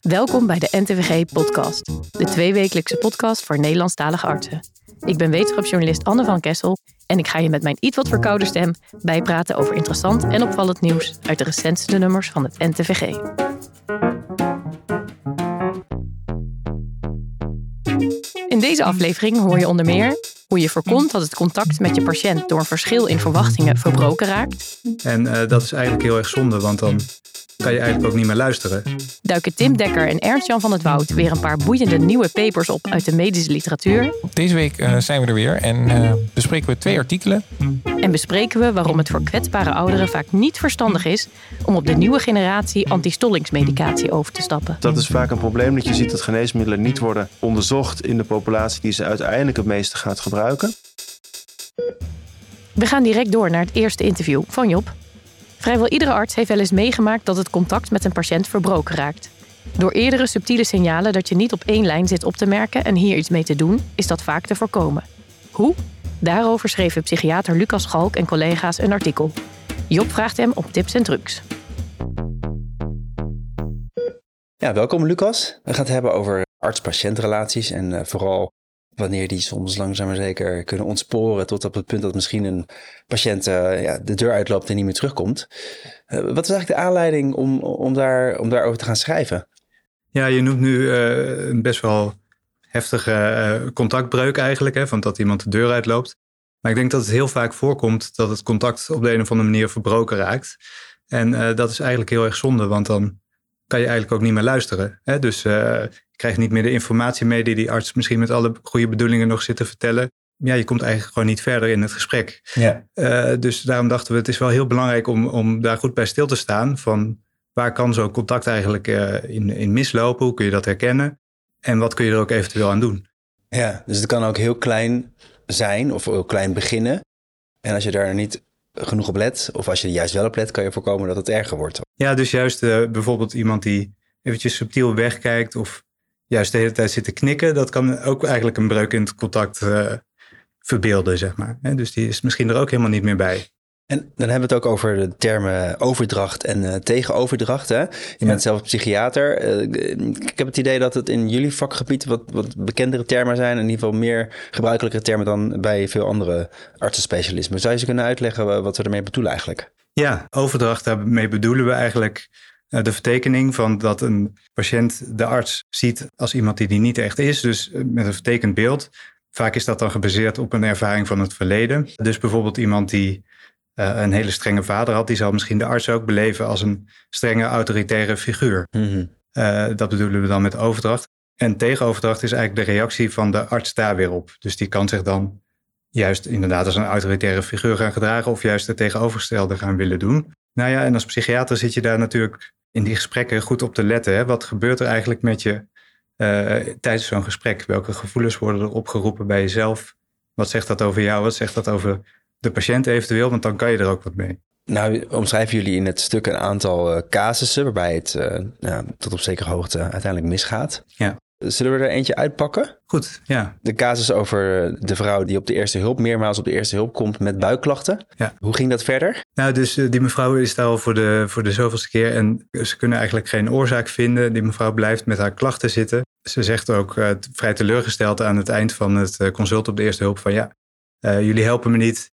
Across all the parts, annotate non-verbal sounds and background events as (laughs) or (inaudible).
Welkom bij de NTVG Podcast, de tweewekelijkse podcast voor Nederlandstalige artsen. Ik ben wetenschapsjournalist Anne van Kessel en ik ga je met mijn iets wat stem bijpraten over interessant en opvallend nieuws uit de recentste nummers van het NTVG. In deze aflevering hoor je onder meer hoe je voorkomt dat het contact met je patiënt door een verschil in verwachtingen verbroken raakt. En uh, dat is eigenlijk heel erg zonde, want dan kan je eigenlijk ook niet meer luisteren. Duiken Tim Dekker en Ernst-Jan van het Woud weer een paar boeiende nieuwe papers op uit de medische literatuur. Deze week uh, zijn we er weer en uh, bespreken we twee artikelen. En bespreken we waarom het voor kwetsbare ouderen vaak niet verstandig is om op de nieuwe generatie antistollingsmedicatie over te stappen. Dat is vaak een probleem dat je ziet dat geneesmiddelen niet worden onderzocht in de populatie die ze uiteindelijk het meeste gaat gebruiken. We gaan direct door naar het eerste interview van Job. Vrijwel iedere arts heeft wel eens meegemaakt dat het contact met een patiënt verbroken raakt. Door eerdere subtiele signalen dat je niet op één lijn zit op te merken en hier iets mee te doen, is dat vaak te voorkomen. Hoe? Daarover schreven psychiater Lucas Schalk en collega's een artikel. Job vraagt hem om tips en trucs. Ja, welkom Lucas. We gaan het hebben over arts-patiëntrelaties en uh, vooral wanneer die soms langzaam maar zeker kunnen ontsporen tot op het punt dat misschien een patiënt ja, de deur uitloopt en niet meer terugkomt. Uh, wat is eigenlijk de aanleiding om, om, daar, om daarover te gaan schrijven? Ja, je noemt nu uh, een best wel heftige contactbreuk eigenlijk, hè, van dat iemand de deur uitloopt. Maar ik denk dat het heel vaak voorkomt dat het contact op de een of andere manier verbroken raakt. En dat is eigenlijk heel erg zonde, want dan kan je eigenlijk ook niet meer luisteren. Hè? Dus krijgt niet meer de informatie mee die die arts misschien met alle goede bedoelingen nog zit te vertellen. Ja, je komt eigenlijk gewoon niet verder in het gesprek. Ja. Uh, dus daarom dachten we, het is wel heel belangrijk om, om daar goed bij stil te staan. Van waar kan zo'n contact eigenlijk uh, in, in mislopen? Hoe kun je dat herkennen? En wat kun je er ook eventueel aan doen? Ja, dus het kan ook heel klein zijn of heel klein beginnen. En als je daar niet genoeg op let, of als je er juist wel op let, kan je voorkomen dat het erger wordt. Ja, dus juist uh, bijvoorbeeld iemand die eventjes subtiel wegkijkt of juist de hele tijd zitten knikken, dat kan ook eigenlijk een breuk in het contact uh, verbeelden, zeg maar. Dus die is misschien er ook helemaal niet meer bij. En dan hebben we het ook over de termen overdracht en uh, tegenoverdracht. Hè? Je ja. bent zelf psychiater. Uh, ik heb het idee dat het in jullie vakgebied wat, wat bekendere termen zijn. In ieder geval meer gebruikelijke termen dan bij veel andere artsenspecialismen. Zou je ze kunnen uitleggen wat we ermee bedoelen eigenlijk? Ja, overdracht, daarmee bedoelen we eigenlijk eh, de vertekening van dat een patiënt de arts ziet als iemand die die niet echt is. Dus eh, met een vertekend beeld. Vaak is dat dan gebaseerd op een ervaring van het verleden. Dus bijvoorbeeld iemand die een hele strenge vader had, die zal misschien de arts ook beleven als een strenge autoritaire figuur. Mm-hmm. uh, dat bedoelen we dan met overdracht. En tegenoverdracht is eigenlijk de reactie van de arts daar weer op. Dus die kan zich dan juist inderdaad als een autoritaire figuur gaan gedragen of juist het tegenovergestelde gaan willen doen. Nou ja, en als psychiater zit je daar natuurlijk in die gesprekken goed op te letten. Hè? Wat gebeurt er eigenlijk met je uh, tijdens zo'n gesprek? Welke gevoelens worden er opgeroepen bij jezelf? Wat zegt dat over jou? Wat zegt dat over de patiënt eventueel? Want dan kan je er ook wat mee. Nou, omschrijven jullie in het stuk een aantal uh, casussen waarbij het uh, nou, tot op zekere hoogte uiteindelijk misgaat. Ja. Zullen we er eentje uitpakken? Goed, ja. De casus over de vrouw die op de eerste hulp, meermaals op de eerste hulp komt met buikklachten. Ja. Hoe ging dat verder? Nou, dus die mevrouw is daar al voor de, voor de zoveelste keer en ze kunnen eigenlijk geen oorzaak vinden. Die mevrouw blijft met haar klachten zitten. Ze zegt ook uh, vrij teleurgesteld aan het eind van het consult op de eerste hulp van ja, jullie helpen me niet.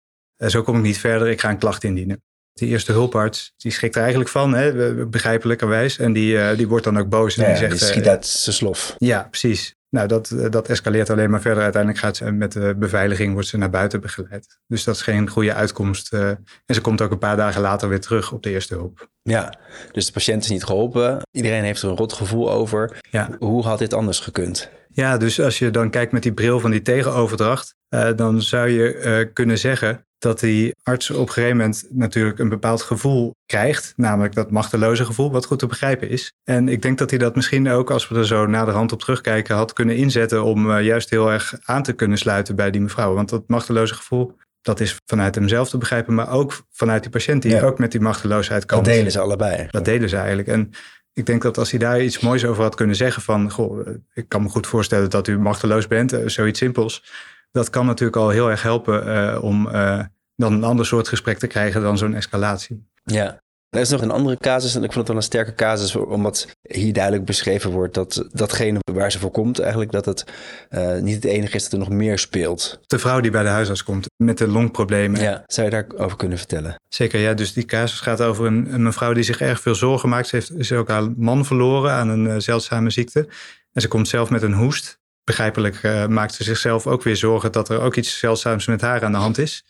Uh, zo kom ik niet verder, ik ga een klacht indienen. Die eerste hulparts, die schrikt er eigenlijk van, hè, begrijpelijkerwijs. En die, uh, die wordt dan ook boos. En ja, die zegt, die schiet uit zijn slof. Ja, precies. Nou, dat, dat escaleert alleen maar verder. Uiteindelijk gaat ze met de beveiliging wordt ze naar buiten begeleid. Dus dat is geen goede uitkomst. Uh, en ze komt ook een paar dagen later weer terug op de eerste hulp. Ja, dus de patiënt is niet geholpen. Iedereen heeft er een rot gevoel over. Ja. Hoe had dit anders gekund? Ja, dus als je dan kijkt met die bril van die tegenoverdracht, uh, dan zou je uh, kunnen zeggen dat die arts op een gegeven moment natuurlijk een bepaald gevoel krijgt, namelijk dat machteloze gevoel, wat goed te begrijpen is. En ik denk dat hij dat misschien ook, als we er zo naderhand op terugkijken, had kunnen inzetten om uh, juist heel erg aan te kunnen sluiten bij die mevrouw. Want dat machteloze gevoel, dat is vanuit hemzelf te begrijpen, maar ook vanuit die patiënt die ja. ook met die machteloosheid kan. Dat delen ze allebei. Dat delen ze eigenlijk. En ik denk dat als hij daar iets moois over had kunnen zeggen van, goh, ik kan me goed voorstellen dat u machteloos bent, zoiets simpels dat kan natuurlijk al heel erg helpen uh, om uh, dan een ander soort gesprek te krijgen dan zo'n escalatie. Ja, Er is nog een andere casus, en ik vond het wel een sterke casus, omdat hier duidelijk beschreven wordt dat datgene waar ze voor komt, eigenlijk dat het uh, niet het enige is dat er nog meer speelt. De vrouw die bij de huisarts komt met de longproblemen. Ja, zou je daarover kunnen vertellen? Zeker, ja. Dus die casus gaat over een, een mevrouw die zich erg veel zorgen maakt. Ze heeft, is ook haar man verloren aan een zeldzame ziekte. En ze komt zelf met een hoest. Begrijpelijk uh, maakt ze zichzelf ook weer zorgen dat er ook iets zeldzaams met haar aan de hand is.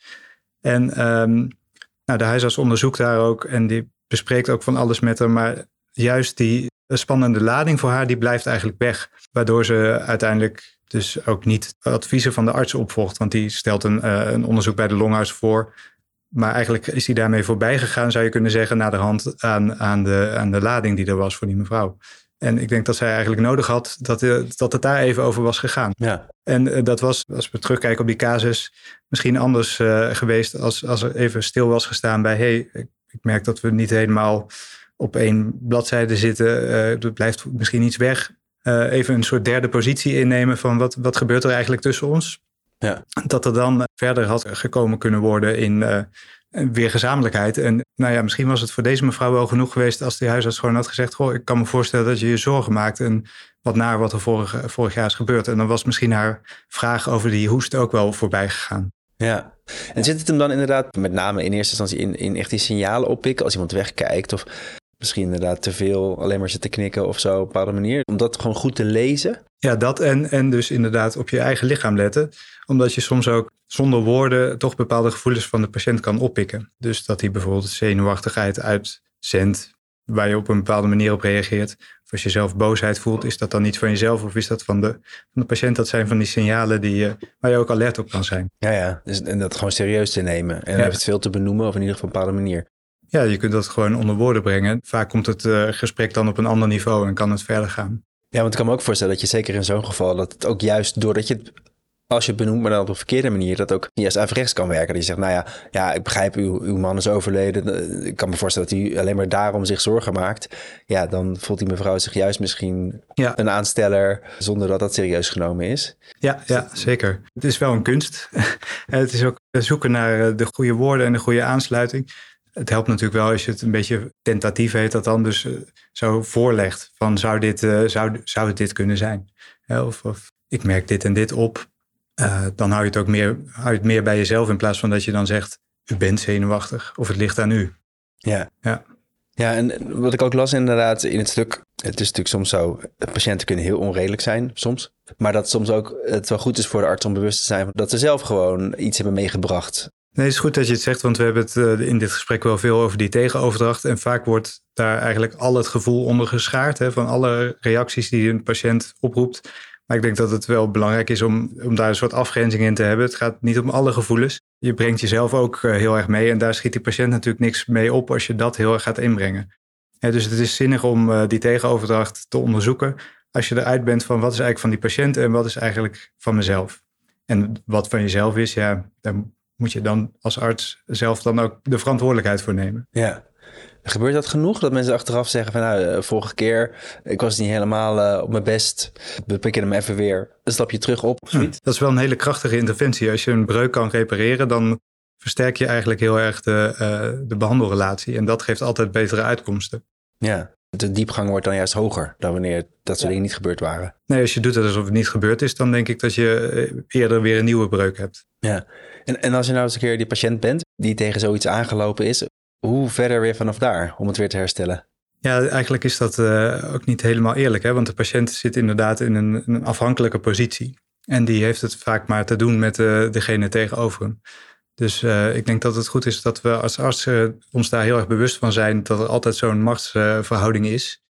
En um, nou, de huisarts onderzoekt daar ook en die bespreekt ook van alles met haar. Maar juist die spannende lading voor haar, die blijft eigenlijk weg. Waardoor ze uiteindelijk dus ook niet adviezen van de arts opvolgt. Want die stelt een, uh, een onderzoek bij de longarts voor. Maar eigenlijk is hij daarmee voorbij gegaan, zou je kunnen zeggen, naar de hand aan, aan, de, aan de lading die er was voor die mevrouw. En ik denk dat zij eigenlijk nodig had dat, uh, dat het daar even over was gegaan. Ja. En uh, dat was, als we terugkijken op die casus, misschien anders uh, geweest als, als er even stil was gestaan bij, hey, ik, ik merk dat we niet helemaal op één bladzijde zitten. er blijft misschien iets weg. even een soort derde positie innemen van wat, wat gebeurt er eigenlijk tussen ons? Ja. Dat er dan verder had gekomen kunnen worden in weer gezamenlijkheid. En nou ja, misschien was het voor deze mevrouw wel genoeg geweest als die huisarts gewoon had gezegd: Goh, ik kan me voorstellen dat je je zorgen maakt en wat naar wat er vorig, vorig jaar is gebeurd. En dan was misschien haar vraag over die hoest ook wel voorbij gegaan. Ja, en zit het hem dan inderdaad met name in eerste instantie in, in echt die signalen oppikken als iemand wegkijkt of misschien inderdaad te veel alleen maar zitten knikken of zo op een bepaalde manier. Om dat gewoon goed te lezen. Ja, dat en, en dus inderdaad op je eigen lichaam letten. Omdat je soms ook zonder woorden toch bepaalde gevoelens van de patiënt kan oppikken. Dus dat hij bijvoorbeeld zenuwachtigheid uitzendt waar je op een bepaalde manier op reageert. Of als je zelf boosheid voelt, is dat dan niet van jezelf of is dat van de, van de patiënt? Dat zijn van die signalen die, je, waar je ook alert op kan zijn. Ja, ja. Dus, en dat gewoon serieus te nemen. En ja. heeft het veel te benoemen of in ieder geval op een bepaalde manier. Ja, je kunt dat gewoon onder woorden brengen. Vaak komt het uh, gesprek dan op een ander niveau en kan het verder gaan. Ja, want ik kan me ook voorstellen dat je zeker in zo'n geval, dat het ook juist doordat je het als je het benoemt, maar dan op een verkeerde manier, dat ook juist averechts kan werken. Dat je zegt, nou ja, ja ik begrijp, uw, uw man is overleden. Ik kan me voorstellen dat hij alleen maar daarom zich zorgen maakt. Ja, dan voelt die mevrouw zich juist misschien ja. een aansteller zonder dat dat serieus genomen is. Ja, ja, zeker. Het is wel een kunst. (laughs) het is ook zoeken naar de goede woorden en de goede aansluiting. Het helpt natuurlijk wel als je het een beetje tentatief heet dat dan dus zo voorlegt. Van zou, dit, uh, zou, zou het dit kunnen zijn? Of, of ik merk dit en dit op. Uh, dan hou je het ook meer, hou je het meer bij jezelf in plaats van dat je dan zegt, u bent zenuwachtig of het ligt aan u. Ja. Ja. Ja, en wat ik ook las inderdaad in het stuk, het is natuurlijk soms zo, patiënten kunnen heel onredelijk zijn soms. Maar dat soms ook het wel goed is voor de arts om bewust te zijn dat ze zelf gewoon iets hebben meegebracht. Nee, het is goed dat je het zegt, want we hebben het uh, in dit gesprek wel veel over die tegenoverdracht. En vaak wordt daar eigenlijk al het gevoel onder geschaard hè, van alle reacties die een patiënt oproept. Maar ik denk dat het wel belangrijk is om, om daar een soort afgrenzing in te hebben. Het gaat niet om alle gevoelens. Je brengt jezelf ook uh, heel erg mee. En daar schiet die patiënt natuurlijk niks mee op als je dat heel erg gaat inbrengen. Dus het is zinnig om uh, die tegenoverdracht te onderzoeken. Als je eruit bent van wat is eigenlijk van die patiënt en wat is eigenlijk van mezelf. En wat van jezelf is, ja, moet je dan als arts zelf dan ook de verantwoordelijkheid voor nemen. Ja. Gebeurt dat genoeg? Dat mensen achteraf zeggen van nou, vorige keer, ik was niet helemaal uh, op mijn best. We pikken hem even weer een stapje terug op. Dat is wel een hele krachtige interventie. Als je een breuk kan repareren, dan versterk je eigenlijk heel erg de, uh, de behandelrelatie. En dat geeft altijd betere uitkomsten. Ja, de diepgang wordt dan juist hoger dan wanneer dat soort ja. dingen niet gebeurd waren. Nee, als je doet het alsof het niet gebeurd is, dan denk ik dat je eerder weer een nieuwe breuk hebt. Ja, en, en als je nou eens een keer die patiënt bent die tegen zoiets aangelopen is, hoe verder weer vanaf daar om het weer te herstellen? Ja, eigenlijk is dat uh, ook niet helemaal eerlijk, hè? want de patiënt zit inderdaad in een, een afhankelijke positie. En die heeft het vaak maar te doen met uh, degene tegenover hem. Dus uh, ik denk dat het goed is dat we als artsen ons daar heel erg bewust van zijn dat er altijd zo'n machtsverhouding is.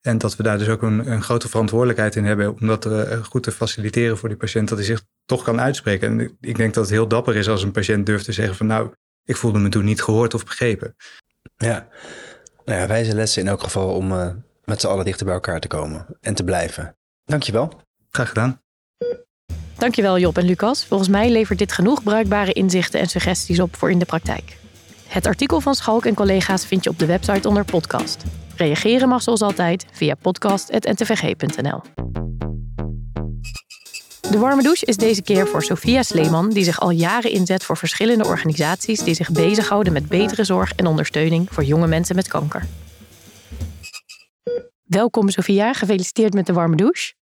En dat we daar dus ook een, een grote verantwoordelijkheid in hebben om dat uh, goed te faciliteren voor die patiënt, dat hij zich toch kan uitspreken. En ik denk dat het heel dapper is als een patiënt durft te zeggen van nou, ik voelde me toen niet gehoord of begrepen. Ja, nou ja wijze lessen in elk geval om uh, met z'n allen dichter bij elkaar te komen en te blijven. Dankjewel. Graag gedaan. Dankjewel Job en Lucas. Volgens mij levert dit genoeg bruikbare inzichten en suggesties op voor in de praktijk. Het artikel van Schalk en collega's vind je op de website onder podcast. Reageren mag zoals altijd via podcast.ntvg.nl. De warme douche is deze keer voor Sophia Sleeman, die zich al jaren inzet voor verschillende organisaties die zich bezighouden met betere zorg en ondersteuning voor jonge mensen met kanker. Welkom Sophia, gefeliciteerd met de warme douche.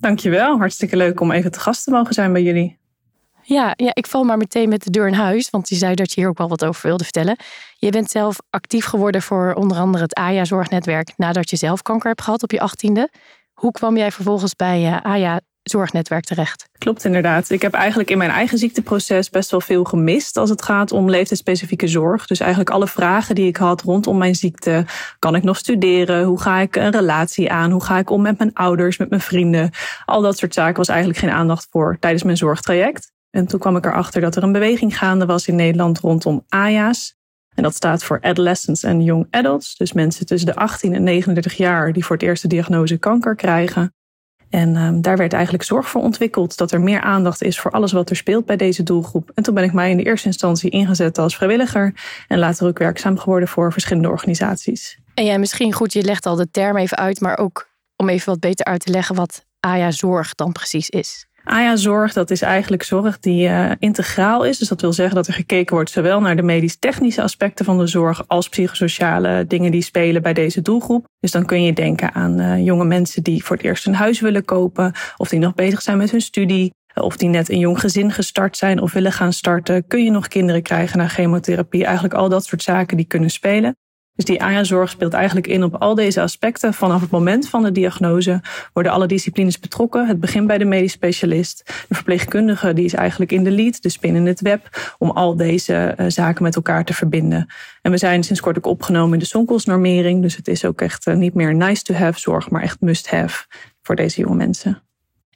Dankjewel, hartstikke leuk om even te gast te mogen zijn bij jullie. Ja, ja, ik val maar meteen met de deur in huis, want je zei dat je hier ook wel wat over wilde vertellen. Je bent zelf actief geworden voor onder andere het AJA-zorgnetwerk nadat je zelf kanker hebt gehad op je achttiende. Hoe kwam jij vervolgens bij uh, AJA zorgnetwerk terecht. Klopt inderdaad. Ik heb eigenlijk in mijn eigen ziekteproces best wel veel gemist als het gaat om leeftijdsspecifieke zorg. Dus eigenlijk alle vragen die ik had rondom mijn ziekte. Kan ik nog studeren? Hoe ga ik een relatie aan? Hoe ga ik om met mijn ouders, met mijn vrienden? Al dat soort zaken was eigenlijk geen aandacht voor tijdens mijn zorgtraject. En toen kwam ik erachter dat er een beweging gaande was in Nederland rondom AJA's. En dat staat voor Adolescents and Young Adults. Dus mensen tussen de 18 en 39 jaar die voor het eerste diagnose kanker krijgen. En um, daar werd eigenlijk zorg voor ontwikkeld. Dat er meer aandacht is voor alles wat er speelt bij deze doelgroep. En toen ben ik mij in de eerste instantie ingezet als vrijwilliger. En later ook werkzaam geworden voor verschillende organisaties. En ja, misschien goed, je legt al de term even uit. Maar ook om even wat beter uit te leggen wat AJA Zorg dan precies is. AJA-zorg, dat is eigenlijk zorg die uh, integraal is. Dus dat wil zeggen dat er gekeken wordt zowel naar de medisch-technische aspecten van de zorg als psychosociale dingen die spelen bij deze doelgroep. Dus dan kun je denken aan uh, jonge mensen die voor het eerst een huis willen kopen, of die nog bezig zijn met hun studie, of die net een jong gezin gestart zijn of willen gaan starten. Kun je nog kinderen krijgen na chemotherapie? Eigenlijk al dat soort zaken die kunnen spelen. Dus die AJA-zorg speelt eigenlijk in op al deze aspecten. Vanaf het moment van de diagnose worden alle disciplines betrokken. Het begint bij de medisch specialist. De verpleegkundige die is eigenlijk in de lead, dus binnen het web, om al deze uh, zaken met elkaar te verbinden. En we zijn sinds kort ook opgenomen in de Sonkelsnormering. Dus het is ook echt uh, niet meer nice to have zorg, maar echt must have voor deze jonge mensen.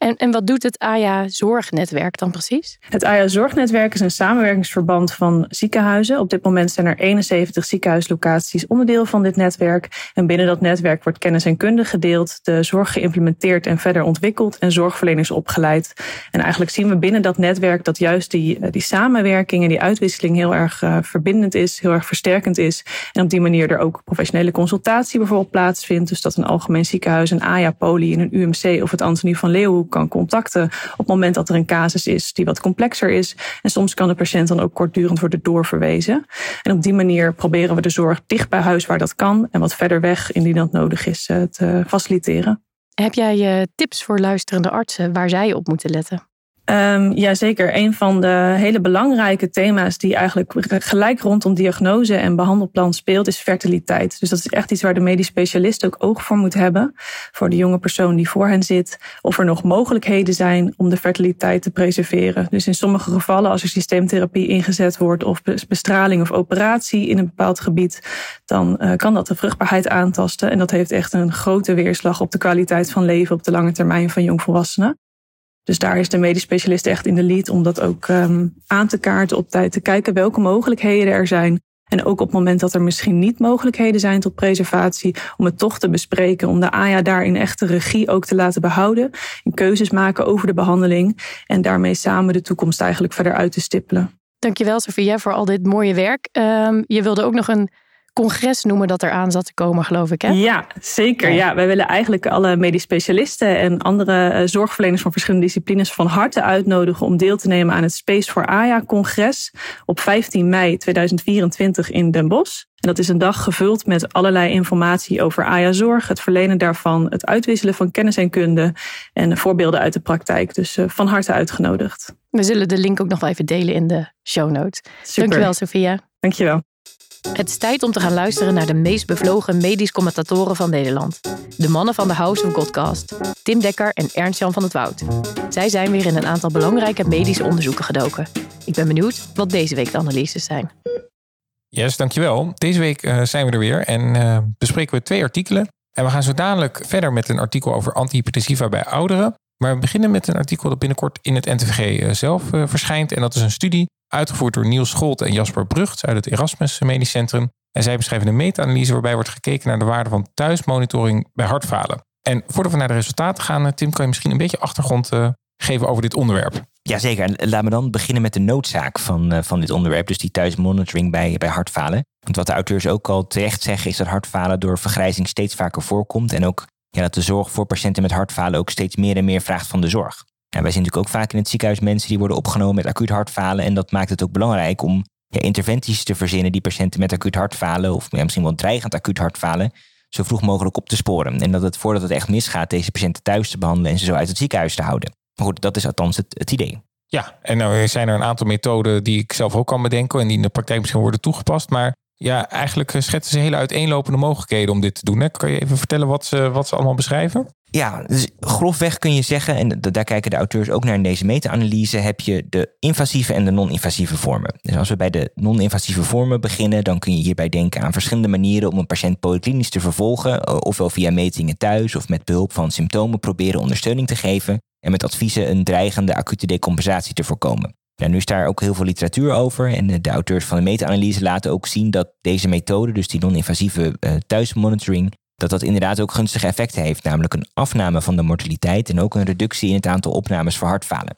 En, en wat doet het AJA Zorgnetwerk dan precies? Het AJA Zorgnetwerk is een samenwerkingsverband van ziekenhuizen. Op dit moment zijn er 71 ziekenhuislocaties onderdeel van dit netwerk. En binnen dat netwerk wordt kennis en kunde gedeeld, de zorg geïmplementeerd en verder ontwikkeld en zorgverleners opgeleid. En eigenlijk zien we binnen dat netwerk dat juist die, die samenwerking en die uitwisseling heel erg uh, verbindend is, heel erg versterkend is. En op die manier er ook professionele consultatie bijvoorbeeld plaatsvindt. Dus dat een algemeen ziekenhuis, een AJA-poli in een UMC of het Antonie van Leeuwenhoek kan contacten op het moment dat er een casus is die wat complexer is. En soms kan de patiënt dan ook kortdurend worden doorverwezen. En op die manier proberen we de zorg dicht bij huis waar dat kan en wat verder weg indien dat nodig is eh, te faciliteren. Heb jij eh, tips voor luisterende artsen waar zij op moeten letten? Um, ja, zeker. Een van de hele belangrijke thema's die eigenlijk gelijk rondom diagnose en behandelplan speelt, is fertiliteit. Dus dat is echt iets waar de medisch specialist ook oog voor moet hebben. Voor de jonge persoon die voor hen zit. Of er nog mogelijkheden zijn om de fertiliteit te preserveren. Dus in sommige gevallen, als er systeemtherapie ingezet wordt, of bestraling of operatie in een bepaald gebied, dan uh, kan dat de vruchtbaarheid aantasten. En dat heeft echt een grote weerslag op de kwaliteit van leven op de lange termijn van jongvolwassenen. Dus daar is de medisch specialist echt in de lead om dat ook um, aan te kaarten op tijd. Te kijken welke mogelijkheden er zijn. En ook op het moment dat er misschien niet mogelijkheden zijn tot preservatie, om het toch te bespreken. Om de AJA daar in echte regie ook te laten behouden. En keuzes maken over de behandeling. En daarmee samen de toekomst eigenlijk verder uit te stippelen. Dankjewel, Sofia, voor al dit mooie werk. Um, je wilde ook nog een congres noemen dat er aan zat te komen, geloof ik. Hè? Ja, zeker. Ja. wij willen eigenlijk alle medisch specialisten en andere uh, zorgverleners van verschillende disciplines van harte uitnodigen om deel te nemen aan het Space for AJA-congres op 15 mei 2024 in Den Bosch. En dat is een dag gevuld met allerlei informatie over AJA-zorg, het verlenen daarvan, het uitwisselen van kennis en kunde en voorbeelden uit de praktijk. Dus uh, van harte uitgenodigd. We zullen de link ook nog wel even delen in de show notes. Super. Dankjewel, Sophia. Dankjewel. Het is tijd om te gaan luisteren naar de meest bevlogen medisch commentatoren van Nederland. De mannen van de House of Godcast. Tim Dekker en Ernst-Jan van het Woud. Zij zijn weer in een aantal belangrijke medische onderzoeken gedoken. Ik ben benieuwd wat deze week de analyses zijn. Yes, dankjewel. Deze week uh, zijn we er weer en uh, bespreken we twee artikelen. En we gaan zo dadelijk verder met een artikel over antihypertensiva bij ouderen. Maar we beginnen met een artikel dat binnenkort in het NTVG uh, zelf verschijnt. En dat is een studie uitgevoerd door Niels Scholt en Jasper Brugt uit het Erasmus Medisch Centrum. En zij beschrijven een meta-analyse waarbij wordt gekeken naar de waarde van thuismonitoring bij hartfalen. En voordat we naar de resultaten gaan, eh, Tim, kan je misschien een beetje achtergrond uh, geven over dit onderwerp? Jazeker, en laten we dan beginnen met de noodzaak van, van dit onderwerp, dus die thuismonitoring bij, bij hartfalen. Want wat de auteurs ook al terecht zeggen, is dat hartfalen door vergrijzing steeds vaker voorkomt. En ook ja, dat de zorg voor patiënten met hartfalen ook steeds meer en meer vraagt van de zorg. Wij zien natuurlijk ook vaak in het ziekenhuis mensen die worden opgenomen met acuut hartfalen. En dat maakt het ook belangrijk om ja, interventies te verzinnen die patiënten met acuut hartfalen, of misschien wel dreigend acuut hartfalen, zo vroeg mogelijk op te sporen. En dat het voordat het echt misgaat, deze patiënten thuis te behandelen en ze zo uit het ziekenhuis te houden. Maar goed, dat is althans het, idee. Ja, en nou zijn er een aantal methoden die ik zelf ook kan bedenken en die in de praktijk misschien worden toegepast. Maar ja, eigenlijk schetsen ze hele uiteenlopende mogelijkheden om dit te doen. Kan je even vertellen wat ze, wat ze allemaal beschrijven? Ja, dus grofweg kun je zeggen, en daar kijken de auteurs ook naar in deze meta-analyse, heb je de invasieve en de non-invasieve vormen. Dus als we bij de non-invasieve vormen beginnen, dan kun je hierbij denken aan verschillende manieren om een patiënt polyklinisch te vervolgen, eh, ofwel via metingen thuis of met behulp van symptomen proberen ondersteuning te geven en met adviezen een dreigende acute decompensatie te voorkomen. Nu is daar ook heel veel literatuur over en de auteurs van de meta-analyse laten ook zien dat deze methode, dus die non-invasieve uh, thuismonitoring, dat dat inderdaad ook gunstige effecten heeft, namelijk een afname van de mortaliteit en ook een reductie in het aantal opnames voor hartfalen.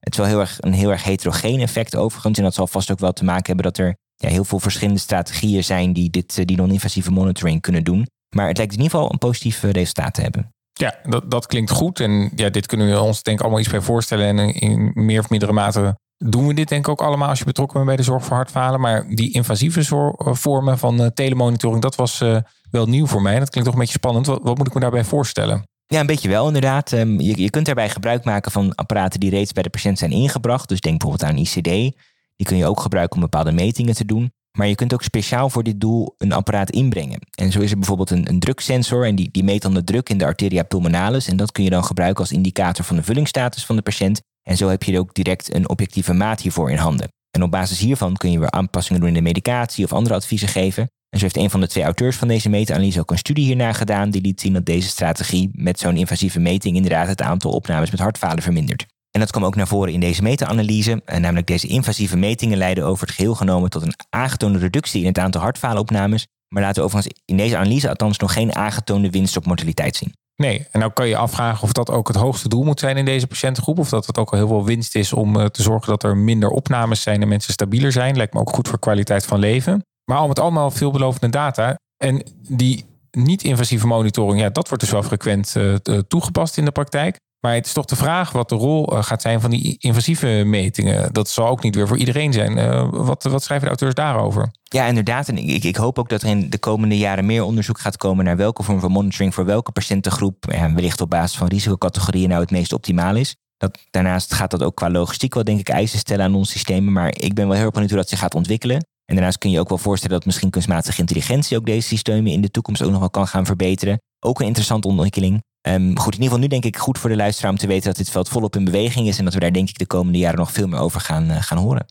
Het is wel heel erg, een heel erg heterogeen effect overigens en dat zal vast ook wel te maken hebben dat er ja, heel veel verschillende strategieën zijn die dit, eh, die non-invasieve monitoring kunnen doen. Maar het lijkt in ieder geval een positief resultaat te hebben. Ja, dat, dat klinkt goed. En ja, dit kunnen we ons denk ik allemaal iets bij voorstellen. En in meer of mindere mate doen we dit denk ik ook allemaal als je betrokken bent bij de zorg voor hartfalen. Maar die invasieve eh, vormen van telemonitoring, dat was wel nieuw voor mij. Dat klinkt toch een beetje spannend. Wat, wat moet ik me daarbij voorstellen? Ja, een beetje wel inderdaad. Ehm, je, je kunt daarbij gebruik maken van apparaten die reeds bij de patiënt zijn ingebracht. Dus denk bijvoorbeeld aan ICD. Die kun je ook gebruiken om bepaalde metingen te doen. Maar je kunt ook speciaal voor dit doel een apparaat inbrengen. En zo is er bijvoorbeeld een, een druksensor en die, die meet dan de druk in de arteria pulmonalis. En dat kun je dan gebruiken als indicator van de vullingsstatus van de patiënt. En zo heb je ook direct een objectieve maat hiervoor in handen. En op basis hiervan kun je weer aanpassingen doen in de medicatie of andere adviezen geven. En zo heeft een van de twee auteurs van deze meta-analyse ook een studie hiernaar gedaan. Die liet zien dat deze strategie met zo'n invasieve meting inderdaad het aantal opnames met hartfalen vermindert. En dat kwam ook naar voren in deze meta-analyse. Namelijk deze invasieve metingen leiden over het geheel genomen tot een aangetoonde reductie in het aantal hartfalenopnames. Maar laten we overigens in deze analyse althans nog geen aangetoonde winst op mortaliteit zien. Nee, en nou kan je afvragen of dat ook het hoogste doel moet zijn in deze patiëntengroep. Of dat het ook al heel veel winst is om eh, te zorgen dat er minder opnames zijn en mensen stabieler zijn. Lijkt me ook goed voor kwaliteit van leven. Maar al met allemaal veelbelovende data. En die niet-invasieve monitoring, ja, dat wordt dus wel frequent uh, toegepast in de praktijk. Maar het is toch de vraag wat de rol uh, gaat zijn van die invasieve metingen. Dat zal ook niet weer voor iedereen zijn. Uh, wat, wat schrijven de auteurs daarover? Ja, inderdaad. En ik, ik hoop ook dat er in de komende jaren meer onderzoek gaat komen naar welke vorm van monitoring voor welke patiëntengroep, ja, wellicht op basis van risicocategorieën, nou het meest optimaal is. Dat, daarnaast gaat dat ook qua logistiek wel, denk ik, eisen stellen aan ons systemen. Maar ik ben wel heel erg benieuwd hoe dat zich gaat ontwikkelen. En daarnaast kun je ook wel voorstellen dat misschien kunstmatige intelligentie ook deze systemen in de toekomst ook nog wel kan gaan verbeteren. Ook een interessante ontwikkeling. Um, goed, in ieder geval nu denk ik goed voor de luisteraar om te weten dat dit veld volop in beweging is en dat we daar denk ik de komende jaren nog veel meer over gaan, uh, gaan horen.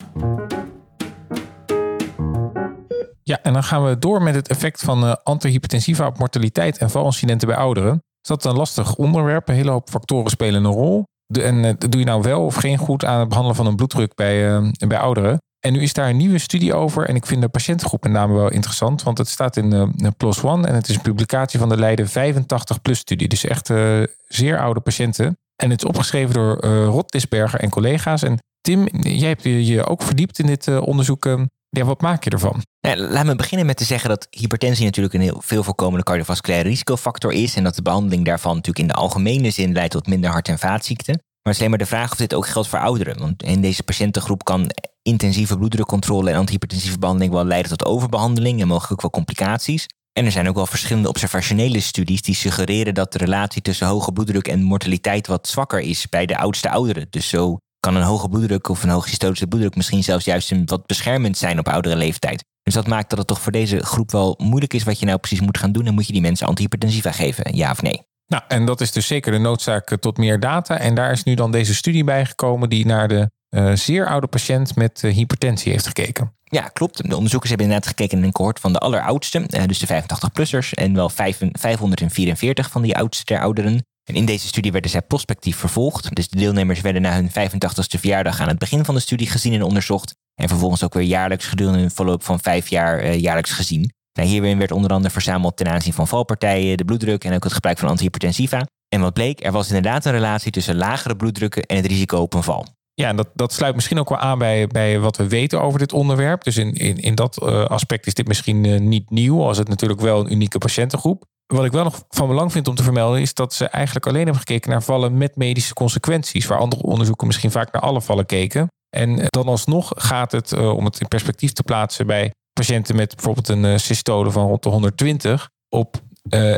Ja, en dan gaan we door met het effect van uh, antihypertensiva op mortaliteit en valincidenten bij ouderen. Is dat een lastig onderwerp? Een hele hoop factoren spelen een rol. De, en uh, doe je nou wel of geen goed aan het behandelen van een bloeddruk bij, bij ouderen? En nu is daar een nieuwe studie over. En ik vind de patiëntengroep met name wel interessant. Want het staat in uh, PLOS ONE. En het is een publicatie van de Leiden 85-plus studie. Dus echt uh, zeer oude patiënten. En het is opgeschreven door uh, Rod Disberger en collega's. En Tim, jij hebt je ook verdiept in dit onderzoek. Ja, wat maak je ervan? Laat me beginnen met te zeggen dat hypertensie natuurlijk een heel veel voorkomende cardiovasculaire risicofactor is. En dat de behandeling daarvan natuurlijk in de algemene zin leidt tot minder hart- en vaatziekten. Maar het is alleen maar de vraag of dit ook geldt voor ouderen. Want in deze patiëntengroep kan intensieve bloeddrukcontrole en antihypertensieve behandeling wel leiden tot overbehandeling en mogelijk wel complicaties. En er zijn ook wel verschillende observationele studies die suggereren dat de relatie tussen hoge bloeddruk en mortaliteit wat zwakker is bij de oudste ouderen. Dus zo kan een hoge bloeddruk of een hoge systolische bloeddruk misschien zelfs juist een wat beschermend zijn op oudere leeftijd. Dus dat maakt dat het toch voor deze groep wel moeilijk is wat je nou precies moet gaan doen. En moet je die mensen antihypertensiva geven, ja of nee? Nou, en dat is dus zeker de noodzaak eh, tot meer data. En daar is nu dan deze studie bijgekomen die naar de uh, zeer oude patiënt met uh, hypertensie heeft gekeken. Ja, klopt. De onderzoekers hebben inderdaad gekeken in een cohort van de alleroudste, dus de 85-plussers, en wel 5, 544 van die oudste ter ouderen. En in deze studie werden zij prospectief vervolgd. Dus de deelnemers werden na hun 85ste verjaardag aan het begin van de studie gezien en onderzocht. En vervolgens ook weer jaarlijks gedurende een verloop van vijf jaar jaarlijks gezien. Nou, hierin werd onder andere verzameld ten aanzien van valpartijen, de bloeddruk en ook het gebruik van antihypertensiva. En wat bleek, er was inderdaad een relatie tussen lagere bloeddrukken en het risico op een val. Ja, en dat, dat sluit misschien ook wel aan bij, bij wat we weten over dit onderwerp. Dus in, in, in dat uh, aspect is dit misschien uh, niet nieuw, als het natuurlijk wel een unieke patiëntengroep. wat ik wel nog van belang vind om te vermelden, is dat ze eigenlijk alleen hebben gekeken naar vallen met medische consequenties, waar andere onderzoeken misschien vaak naar alle vallen keken. En dan alsnog gaat het, om het in perspectief te plaatsen, bij patiënten met bijvoorbeeld een uh, systole van rond de 120, op uh, 25%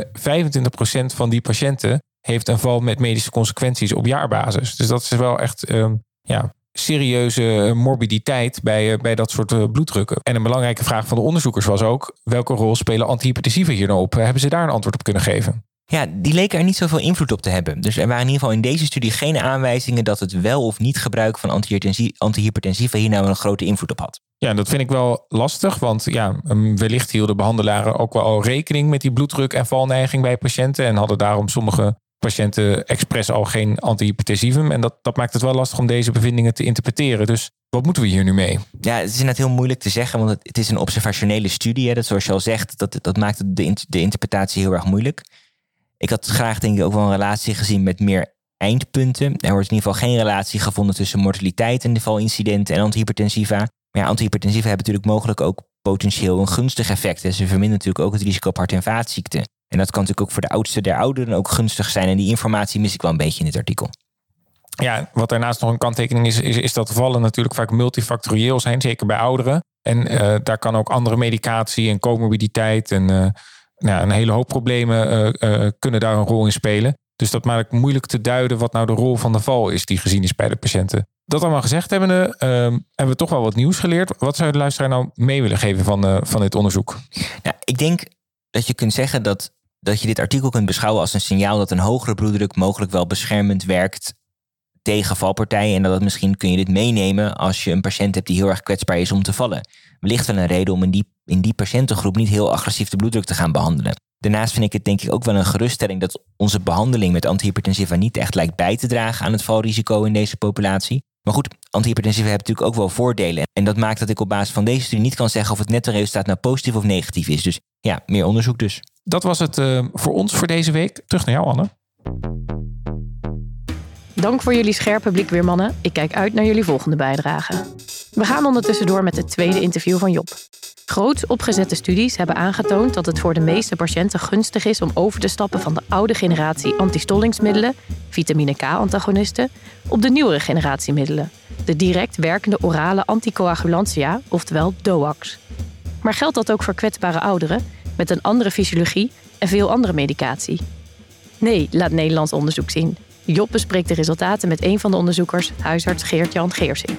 van die patiënten heeft een val met medische consequenties op jaarbasis. Dus dat is wel echt um, ja, serieuze morbiditeit bij, bij dat soort bloeddrukken. En een belangrijke vraag van de onderzoekers was ook: welke rol spelen antihypertensiva hier nou op? Hebben ze daar een antwoord op kunnen geven? Ja, die leken er niet zoveel invloed op te hebben. Dus er waren in ieder geval in deze studie geen aanwijzingen dat het wel of niet gebruik van antihypertensiva hier nou een grote invloed op had. Ja, dat vind ik wel lastig, want ja, wellicht hielden behandelaren ook wel rekening met die bloeddruk en valneiging bij patiënten en hadden daarom sommige patiënten expres al geen antihypertensivum. En dat, dat maakt het wel lastig om deze bevindingen te interpreteren. Dus wat moeten we hier nu mee? Ja, het is net heel moeilijk te zeggen, want het, is een observationele studie. Hè. Dat zoals je al zegt, dat, dat maakt de, de interpretatie heel erg moeilijk. Ik had graag denk ik ook wel een relatie gezien met meer eindpunten. Er wordt in ieder geval geen relatie gevonden tussen mortaliteit en valincidenten en antihypertensiva. Maar ja, antihypertensiva hebben natuurlijk mogelijk ook potentieel een gunstig effect. Ze verminderen natuurlijk ook het risico op hart- en vaatziekten. En dat kan natuurlijk ook voor de oudste der ouderen ook gunstig zijn. En die informatie mis ik wel een beetje in dit artikel. Ja, wat daarnaast nog een kanttekening is, is, dat vallen natuurlijk vaak multifactorieel zijn, zeker bij ouderen. En uh, daar kan ook andere medicatie en comorbiditeit en uh, nou, een hele hoop problemen uh, kunnen daar een rol in spelen. Dus dat maakt moeilijk te duiden wat nou de rol van de val is die gezien is bij de patiënten. Dat allemaal gezegd hebbende, hebben we toch wel wat nieuws geleerd. Wat zou de luisteraar nou mee willen geven van, van dit onderzoek? Nou, ik denk dat je kunt zeggen dat dat je dit artikel kunt beschouwen als een signaal dat een hogere bloeddruk mogelijk wel beschermend werkt tegen valpartijen. En dat misschien kun je dit meenemen als je een patiënt hebt die heel erg kwetsbaar is om te vallen. Wellicht wel een reden om in die, in die patiëntengroep niet heel agressief de bloeddruk te gaan behandelen. Daarnaast vind ik het denk ik ook wel een geruststelling dat onze behandeling met antihypertensiva niet echt lijkt bij te dragen aan het valrisico in deze populatie. Maar goed, antihypertensiva hebben natuurlijk ook wel voordelen. En dat maakt dat ik op basis van deze studie niet kan zeggen of het nette resultaat nou positief of negatief is. Dus ja, meer onderzoek dus. Dat was het uh, voor ons voor deze week. Terug naar jou, Anne. Dank voor jullie scherpe blik weer, mannen. Ik kijk uit naar jullie volgende bijdrage. We gaan ondertussen door met het tweede interview van Job. Groots opgezette studies hebben aangetoond dat het voor de meeste patiënten gunstig is om over te stappen van de oude generatie antistollingsmiddelen, vitamine K-antagonisten, op de nieuwere generatie middelen, de direct werkende orale anticoagulantia, oftewel DOACs. Maar geldt dat ook voor kwetsbare ouderen met een andere fysiologie en veel andere medicatie? Nee, laat Nederlands onderzoek zien. Job bespreekt de resultaten met een van de onderzoekers, huisarts Geert-Jan Geersing.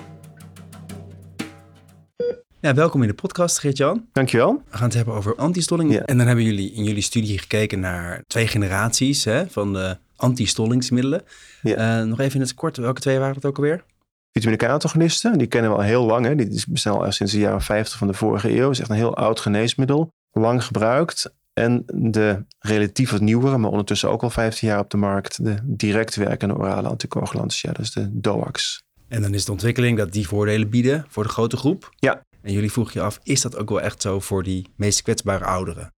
Ja, welkom in de podcast, Geert-Jan. Dankjewel. We gaan het hebben over antistolling. Ja. En dan hebben jullie in jullie studie gekeken naar twee generaties hè, van de antistollingsmiddelen. Ja. Uh, nog even in het kort, welke twee waren het ook alweer? Vitamine K-antagonisten, die kennen we al heel lang. Hè. Die bestaan al sinds de jaren 50 van de vorige eeuw. Het is echt een heel oud geneesmiddel. Lang gebruikt. En de relatief wat nieuwere, maar ondertussen ook al 15 jaar op de markt, de direct werkende orale anticoagulantia, dus de DOACs. En dan is de ontwikkeling dat die voordelen bieden voor de grote groep. Ja. En jullie vroegen je af, is dat ook wel echt zo voor die meest kwetsbare ouderen?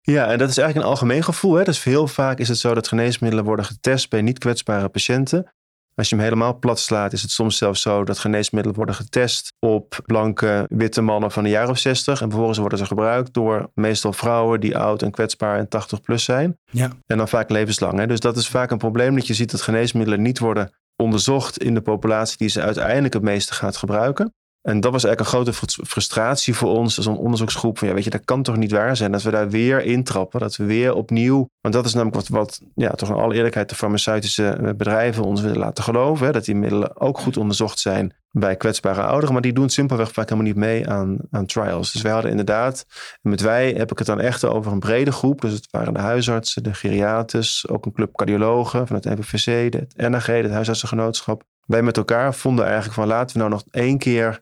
Ja, en dat is eigenlijk een algemeen gevoel. Hè? Dus heel vaak is het zo dat geneesmiddelen worden getest bij niet kwetsbare patiënten. Als je hem helemaal plat slaat, is het soms zelfs zo dat geneesmiddelen worden getest op blanke witte mannen van een jaar of 60. En vervolgens worden ze gebruikt door meestal vrouwen die oud en kwetsbaar en 80 plus zijn. Ja. En dan vaak levenslang. Hè? Dus dat is vaak een probleem dat je ziet dat geneesmiddelen niet worden onderzocht in de populatie die ze uiteindelijk het meeste gaat gebruiken. En dat was eigenlijk een grote frustratie voor ons als een onderzoeksgroep. Van ja, weet je, dat kan toch niet waar zijn dat we daar weer intrappen. Dat we weer opnieuw. Want dat is namelijk wat, wat ja, toch in alle eerlijkheid de farmaceutische eh, bedrijven ons willen laten geloven. Hè, dat die middelen ook goed onderzocht zijn bij kwetsbare ouderen. Maar die doen simpelweg vaak helemaal niet mee aan, aan trials. Dus wij hadden inderdaad, en met wij heb ik het dan echt over een brede groep. Dus het waren de huisartsen, de geriaters, ook een club cardiologen van het NVVC, het NAG, het huisartsengenootschap. Wij met elkaar vonden eigenlijk van laten we nou nog één keer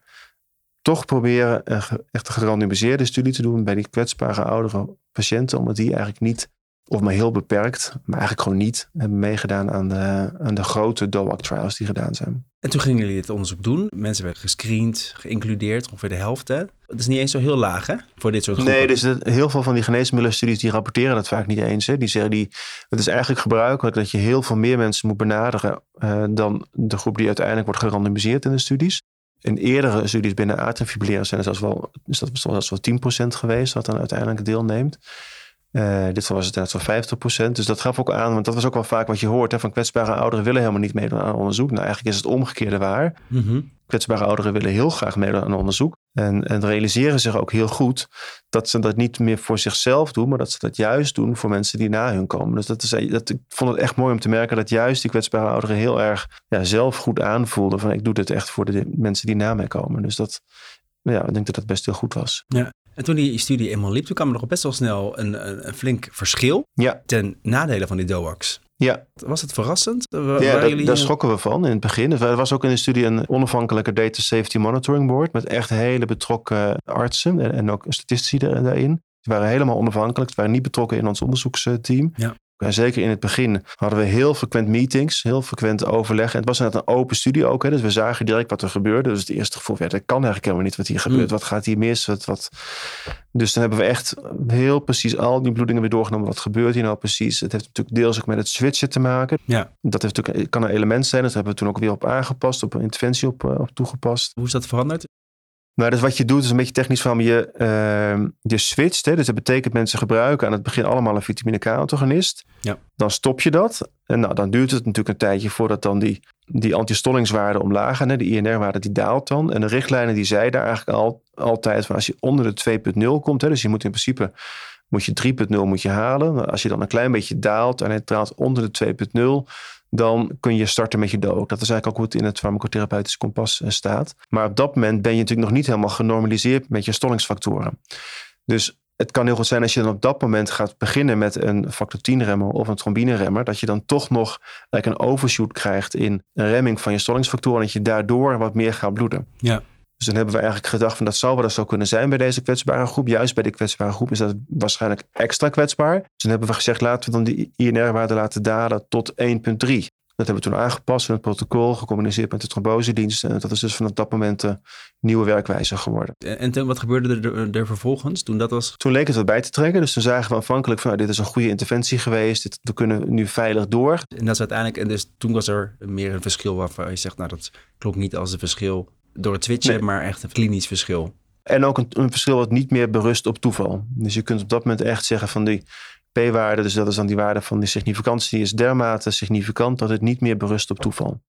toch proberen een echt een gerandomiseerde studie te doen bij die kwetsbare oudere patiënten, omdat die eigenlijk niet, of maar heel beperkt, maar eigenlijk gewoon niet hebben meegedaan aan de, aan de grote DOAC trials die gedaan zijn. En toen gingen jullie dit onderzoek doen. Mensen werden gescreend, geïncludeerd, ongeveer de helft. Hè? Dat is niet eens zo heel laag hè, voor dit soort groepen. Nee, dus heel veel van die geneesmiddelenstudies die rapporteren dat vaak niet eens. Hè. Die zeggen, die, het is eigenlijk gebruikelijk dat je heel veel meer mensen moet benaderen uh, dan de groep die uiteindelijk wordt gerandomiseerd in de studies. In eerdere studies binnen atriumfibrilleren zijn er zelfs wel, is dat wel 10% geweest wat dan uiteindelijk deelneemt. Uh, dit was het net zo'n 50%. Dus dat gaf ook aan, want dat was ook wel vaak wat je hoort. Hè, van kwetsbare ouderen willen helemaal niet meedoen aan onderzoek. Nou, eigenlijk is het omgekeerde waar. Mm Kwetsbare ouderen willen heel graag meedoen aan onderzoek. En, en realiseren zich ook heel goed dat ze dat niet meer voor zichzelf doen, maar dat ze dat juist doen voor mensen die na hun komen. Dus dat is, dat, ik vond het echt mooi om te merken dat juist die kwetsbare ouderen heel erg ja, zelf goed aanvoelden van ik doe dit echt voor de mensen die na mij komen. Dus dat, ja, ik denk dat dat best heel goed was. Ja. En toen die studie eenmaal liep, toen kwam er nog best wel snel een, een, een flink verschil ja. ten nadele van die DOAX. Ja. Was het verrassend? Ja, dat, daar schrokken we van in het begin. Er was ook in de studie een onafhankelijke Data Safety Monitoring Board met echt hele betrokken artsen en ook statistici daarin. Die waren helemaal onafhankelijk. Ze waren niet betrokken in ons onderzoeksteam. Ja. En zeker in het begin hadden we heel frequent meetings, heel frequent overleg. En het was net een open studie ook. Hè, dus we zagen direct wat er gebeurde. Dus het eerste gevoel werd, dat kan eigenlijk helemaal niet wat hier gebeurt. Mm. Wat gaat hier mis? Wat, wat... Dus dan hebben we echt heel precies al die bloedingen weer doorgenomen. Wat gebeurt hier nou precies? Het heeft natuurlijk deels ook met het switchen te maken. Ja. Dat heeft natuurlijk, kan een element zijn. Dat hebben we toen ook weer op aangepast, op een interventie op, op toegepast. Hoe is dat veranderd? Nou, dus wat je doet is een beetje technisch van je, uh, je switcht. Hè? Dus dat betekent mensen gebruiken aan het begin allemaal een vitamine K-antagonist. Ja. Dan stop je dat. En nou, dan duurt het natuurlijk een tijdje voordat dan die, die antistollingswaarde omlaag gaan. Hè? De INR-waarde die daalt dan. En de richtlijnen die zeiden eigenlijk al, altijd van als je onder de 2.0 komt. Hè? Dus je moet in principe moet je 3.0 moet je halen. Als je dan een klein beetje daalt en het daalt onder de 2.0 dan kun je starten met je dood. Dat is eigenlijk ook het in het farmacotherapeutisch kompas staat. Maar op dat moment ben je natuurlijk nog niet helemaal genormaliseerd met je stollingsfactoren. Dus het kan heel goed zijn als je dan op dat moment gaat beginnen met een factor 10 remmer of een trombine remmer, dat je dan toch nog like een overshoot krijgt in een remming van je stollingsfactoren en dat je daardoor wat meer gaat bloeden. Ja. Dus dan hebben we eigenlijk gedacht van dat zou wel eens zo kunnen zijn bij deze kwetsbare groep. Juist bij de kwetsbare groep is dat waarschijnlijk extra kwetsbaar. Dus dan hebben we gezegd laten we dan die INR-waarde laten dalen tot 1,3. Dat hebben we toen aangepast in het protocol, gecommuniceerd met de trombosedienst. En dat is dus vanaf dat moment de nieuwe werkwijze geworden. En toen, wat gebeurde er, er, vervolgens toen dat was? Toen leek het wat bij te trekken. Dus toen zagen we afhankelijk van nou, dit is een goede interventie geweest. Dit, we kunnen nu veilig door. En dat is uiteindelijk, en dus toen was er meer een verschil waarvan je zegt, nou dat klopt niet als een verschil door het switchen, nee. maar echt een klinisch verschil. En ook een, een, verschil wat niet meer berust op toeval. Dus je kunt op dat moment echt zeggen van die p-waarde, dus dat is dan die waarde van die significantie, die is dermate significant dat het niet meer berust op toeval.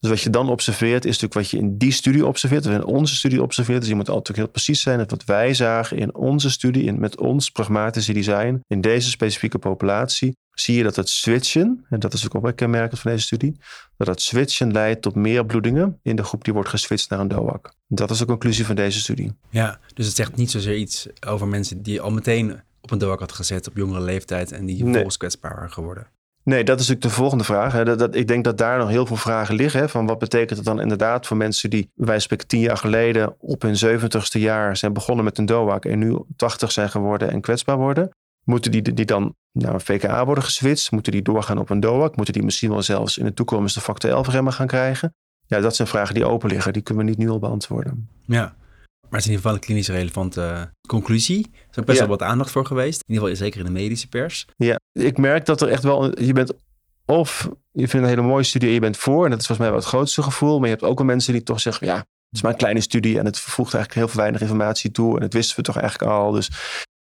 Dus wat je dan observeert, is natuurlijk wat je in die studie observeert, of in onze studie observeert. Dus je moet altijd heel precies zijn. Dat wat wij zagen in onze studie, in, met ons pragmatische design, in deze specifieke populatie, zie je dat het switchen, en dat is ook wel kenmerkend van deze studie, dat het switchen leidt tot meer bloedingen in de groep die wordt geswitcht naar een DOAC. Dat is de conclusie van deze studie. Ja, dus het zegt niet zozeer iets over mensen die al meteen op een DOAC had gezet op jongere leeftijd en die vervolgens nee. kwetsbaar waren geworden. Nee, dat is natuurlijk de volgende vraag. Hè. Dat, dat, ik denk dat daar nog heel veel vragen liggen. Hè, van wat betekent het dan inderdaad voor mensen die, wij spreken tien jaar geleden op hun zeventigste jaar zijn begonnen met een DOAC en nu 80 zijn geworden en kwetsbaar worden? Moeten die, die dan naar een VKA worden geswitcht? Moeten die doorgaan op een DOAC? Moeten die misschien wel zelfs in de toekomst de factor 11 remmen gaan krijgen? Ja, dat zijn vragen die open liggen. Die kunnen we niet nu al beantwoorden. Ja, maar het is in ieder geval een klinisch relevante conclusie. Er is best Ja. wel wat aandacht voor geweest. In ieder geval zeker in de medische pers. Ja, ik merk dat er echt wel. Je bent of je vindt een hele mooie studie en je bent voor. En dat is volgens mij wel het grootste gevoel. Maar je hebt ook wel mensen die toch zeggen: ja, het is maar een kleine studie. En het voegt eigenlijk heel veel weinig informatie toe. En dat wisten we toch eigenlijk al. Dus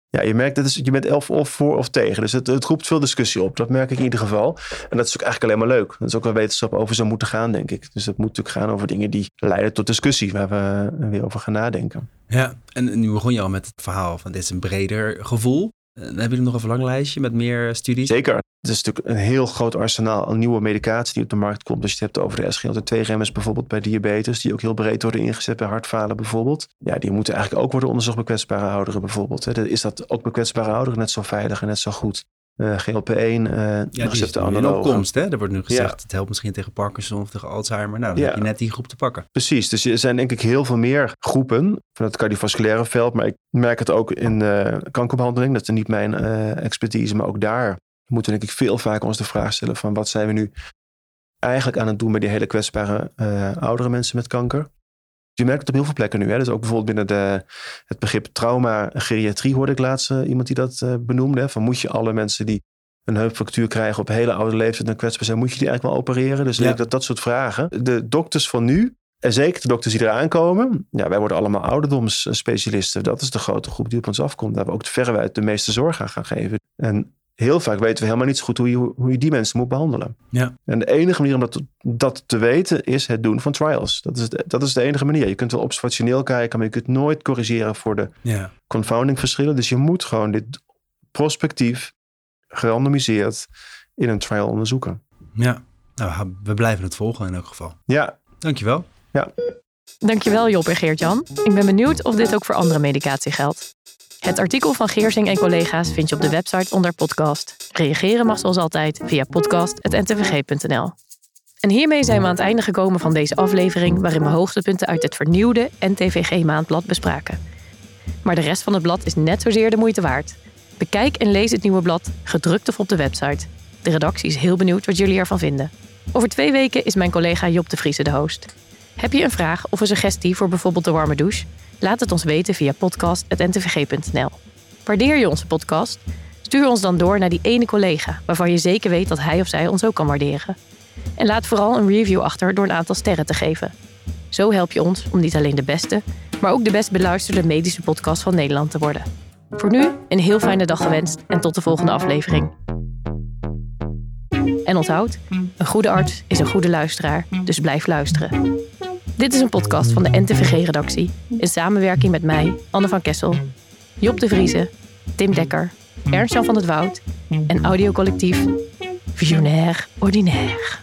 ja, je merkt dat is, je bent elf of voor of tegen. Dus het, het roept veel discussie op. Dat merk ik in ieder geval. En dat is ook eigenlijk alleen maar leuk. Dat is ook waar wetenschap over zou moeten gaan, denk ik. Dus het moet natuurlijk gaan over dingen die leiden tot discussie. Waar we weer over gaan nadenken. Ja, en nu begon je al met het verhaal van dit is een breder gevoel. Eh, hebben jullie nog een verlanglijstje met meer studies? Zeker. Het is natuurlijk een heel groot arsenaal aan nieuwe medicatie die op de markt komt. Als je het hebt over de SGLT2-remmers bijvoorbeeld bij diabetes, die ook heel breed worden ingezet bij hartfalen bijvoorbeeld. Ja, die moeten eigenlijk ook worden onderzocht bij kwetsbare ouderen bijvoorbeeld. Is dat ook bij kwetsbare ouderen net zo veilig en net zo goed? Eh, GLP-1, eh Ja, die is in opkomst. Hè? Er wordt nu gezegd, Ja. het helpt misschien tegen Parkinson of tegen Alzheimer. Nou, dan Ja. heb je net die groep te pakken. Precies, dus er zijn denk ik heel veel meer groepen van het cardiovasculaire veld. Maar ik merk het ook in eh, kankerbehandeling. Dat is niet mijn eh, expertise, maar ook daar moeten we denk ik veel vaker ons de vraag stellen van wat zijn we nu eigenlijk aan het doen met die hele kwetsbare eh, oudere mensen met kanker. Je merkt het op heel veel plekken nu. Hè? Dus ook bijvoorbeeld binnen de, het begrip trauma geriatrie hoorde ik laatst eh, iemand die dat eh, benoemde. Hè? Van moet je alle mensen die een heupfractuur krijgen op hele oude leeftijd en kwetsbaar zijn, moet je die eigenlijk wel opereren? Dus Ja. dat dat soort vragen. De dokters van nu En zeker de dokters die eraan komen. Ja, wij worden allemaal ouderdomsspecialisten. Dat is de grote groep die op ons afkomt. Daar we ook verreweg de meeste zorg aan gaan geven. En heel vaak weten we helemaal niet zo goed hoe je, hoe je die mensen moet behandelen. Ja. En de enige manier om dat, dat te weten is het doen van trials. Dat is, de, dat is de enige manier. Je kunt wel observationeel kijken, maar je kunt nooit corrigeren voor de Ja. confounding verschillen. Dus je moet gewoon dit prospectief, gerandomiseerd in een trial onderzoeken. ja. Nou, we blijven het volgen in elk geval. Ja, Dankjewel. Dankjewel Job en Geert-Jan. Ik ben benieuwd of dit ook voor andere medicatie geldt. Het artikel van Geersing en collega's vind je op de website onder podcast. Reageren mag zoals altijd via podcast.ntvg.nl. En hiermee zijn we aan het einde gekomen van deze aflevering... waarin we hoogtepunten uit het vernieuwde NTVG-maandblad bespraken. Maar de rest van het blad is net zozeer de moeite waard. Bekijk en lees het nieuwe blad, gedrukt of op de website. De redactie is heel benieuwd wat jullie ervan vinden. Over twee weken is mijn collega Job de Vriese de host. Heb je een vraag of een suggestie voor bijvoorbeeld de warme douche? Laat het ons weten via podcast.ntvg.nl. Waardeer je onze podcast? Stuur ons dan door naar die ene collega waarvan je zeker weet dat hij of zij ons ook kan waarderen. En laat vooral een review achter door een aantal sterren te geven. Zo help je ons om niet alleen de beste, maar ook de best beluisterde medische podcast van Nederland te worden. Voor nu een heel fijne dag gewenst en tot de volgende aflevering. En onthoud, een goede arts is een goede luisteraar, dus blijf luisteren. Dit is een podcast van de NTVG-redactie in samenwerking met mij, Anne van Kessel, Job de Vrieze, Tim Dekker, Ernst-Jan van het Woud en audiocollectief Visionair Ordinaire.